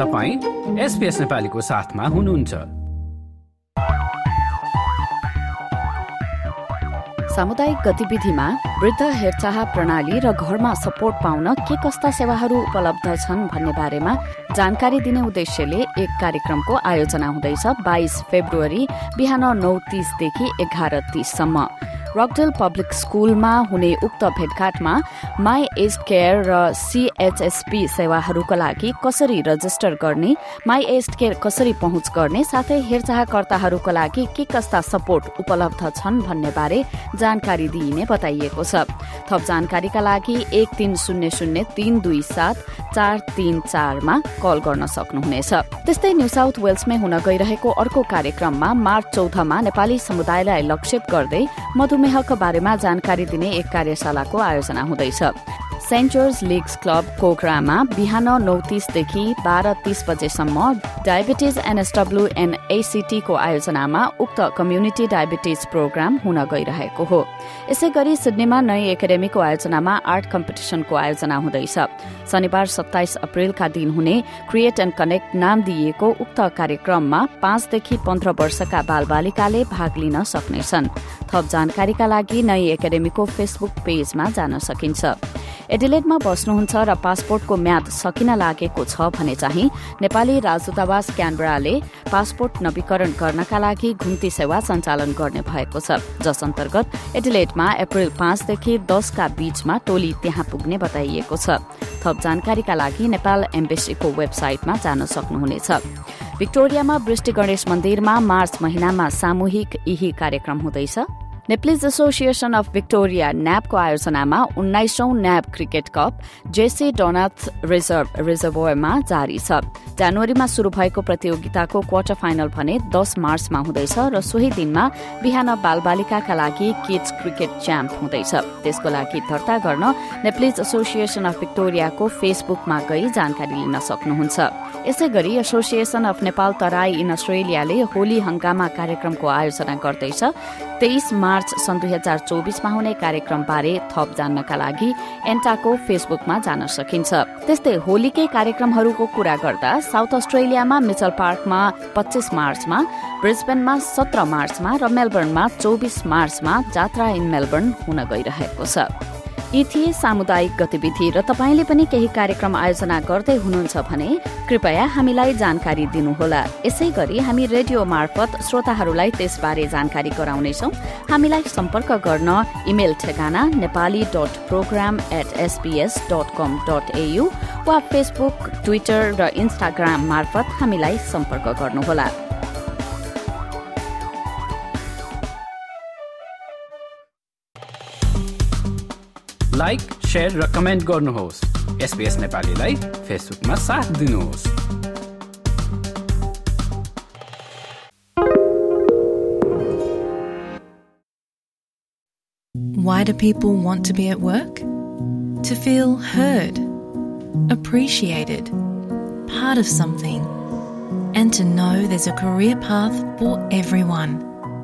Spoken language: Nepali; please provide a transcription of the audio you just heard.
तपाईँ एसपिएस नेपालीको साथमा हुनुहुन्छ। सामुदायिक गतिविधिमा वृद्ध हेरचाह प्रणाली र घरमा सपोर्ट पाउन के कस्ता सेवाहरू उपलब्ध छन् भन्ने बारेमा जानकारी दिने उद्देश्यले एक कार्यक्रमको आयोजना हुँदैछ बाइस फेब्रुअरी बिहान नौ तीसदेखि एघार तीससम्म। रकडेल पब्लिक स्कूलमा हुने उक्त भेटघाटमा माई एज केयर र सीएचएसपी सेवाहरूका लागि कसरी रजिस्टर गर्ने माई एज केयर कसरी पहुँच गर्ने साथै हेरचाहकर्ताहरूका लागि के कस्ता सपोर्ट उपलब्ध छन् भन्ने बारे जानकारी दिइने बताइएको छ। थप जानकारीका लागि एक तीन शून्य शून्य तीन दुई सात चार तीन चारमा कल गर्न सक्नुहुनेछ। त्यस्तै न्यू साउथ वेल्समै हुन गइरहेको अर्को कार्यक्रममा मार्च चौधमा नेपाली समुदायलाई लक्षित गर्दै मधु मधुमेहका बारेमा जानकारी दिने एक कार्यशालाको आयोजना हुँदैछ। सेन्ट जर्ज लिग्स क्लब कोकरामा बिहान नौ तीसदेखि बाह्र तीस बजेसम्म डायबिटिज एनएसडब्ल्यू एन एसिटीको आयोजनामा उक्त कम्युनिटी डायबिटिज प्रोग्राम हुन गइरहेको हो। यसै गरी सिडनीमा नयाँ एकाडेमीको आयोजनामा आर्ट कम्पिटिसनको आयोजना हुँदैछ। शनिबार सत्ताइस अप्रेलका दिन हुने क्रिएट एण्ड कनेक्ट नाम दिइएको उक्त कार्यक्रममा पाँचदेखि पन्ध्र वर्षका बालबालिकाले भाग लिन सक्नेछन्। थप जानकारीका लागि नयाँ एकाडेमीको फेसबुक पेजमा जान सकिन्छ। एडिलेटमा बस्नुहुन्छ र पासपोर्टको म्याद सकिन लागेको छ भने चाहिँ नेपाली राजदूतावास क्यानबराले पासपोर्ट नवीकरण गर्नका लागि घुम्ती सेवा सञ्चालन गर्ने भएको छ जस अन्तर्गत एडिलेटमा अप्रेल पाँचदेखि दसका बीचमा टोली त्यहाँ पुग्ने बताइएको छ। थप जानकारीका लागि नेपाल एम्बेसीको वेबसाइटमा जान सक्नुहुनेछ। भिक्टोरियामा वृष्टि गणेश मन्दिरमा मार्च महिनामा सामूहिक यही कार्यक्रम हुँदैछ। नेप्लिज एसोसिएसन अफ भिक्टोरिया न्याबको आयोजनामा उन्नाइसौं न्याब cricket cup JC Donath reserve रिजर्भोयरमा जारी छ जनवरीमा शुरू भएको प्रतियोगिताको क्वार्टर फाइनल भने दस मार्चमा हुँदैछ र सोही दिनमा बिहान बालबालिकाका लागि किड्स क्रिकेट च्याम्प हुँदैछ। त्यसको लागि दर्ता गर्न नेप्लिज एसोसिएसन अफ भिक्टोरियाको फेसबुकमा गई जानकारी लिन सक्नुहुन्छ। यसै गरी association of Nepal Terai in अस्ट्रेलियाले Holi हंगामा कार्यक्रमको आयोजना गर्दैछ। तेइस मार्च सन् दुई हजार चौबिसमा हुने कार्यक्रमबारे थप जान्नका लागि एन्टाको फेसबुकमा जान सकिन्छ। त्यस्तै होलीकै कार्यक्रमहरूको कुरा गर्दा साउथ अस्ट्रेलियामा मिचल पार्कमा पच्चिस मार्चमा ब्रिस्बेनमा सत्र मार्चमा र मेलबर्नमा चौबिस मार्चमा जात्रा इन मेलबर्न हुन गइरहेको छ। यी थिए सामुदायिक गतिविधि र तपाईँले पनि केही कार्यक्रम आयोजना गर्दै हुनुहुन्छ भने कृपया हामीलाई जानकारी दिनुहोला। यसै गरी हामी रेडियो मार्फत श्रोताहरूलाई त्यसबारे जानकारी गराउनेछौ। हामीलाई सम्पर्क गर्न इमेल ठेगाना Nepali dot program at SBS dot com dot AU वा फेसबुक ट्विटर र इन्स्टाग्राम मार्फत हामीलाई सम्पर्क गर्नुहोला। लाइक सेयर र कमेन्ट गर्नुहोस् एसपिएस नेपालीलाई फेसबुकमा साथ दिनुहोस् Why do people want to be at work? To feel heard, appreciated, part of something, and to know there's a career path for everyone.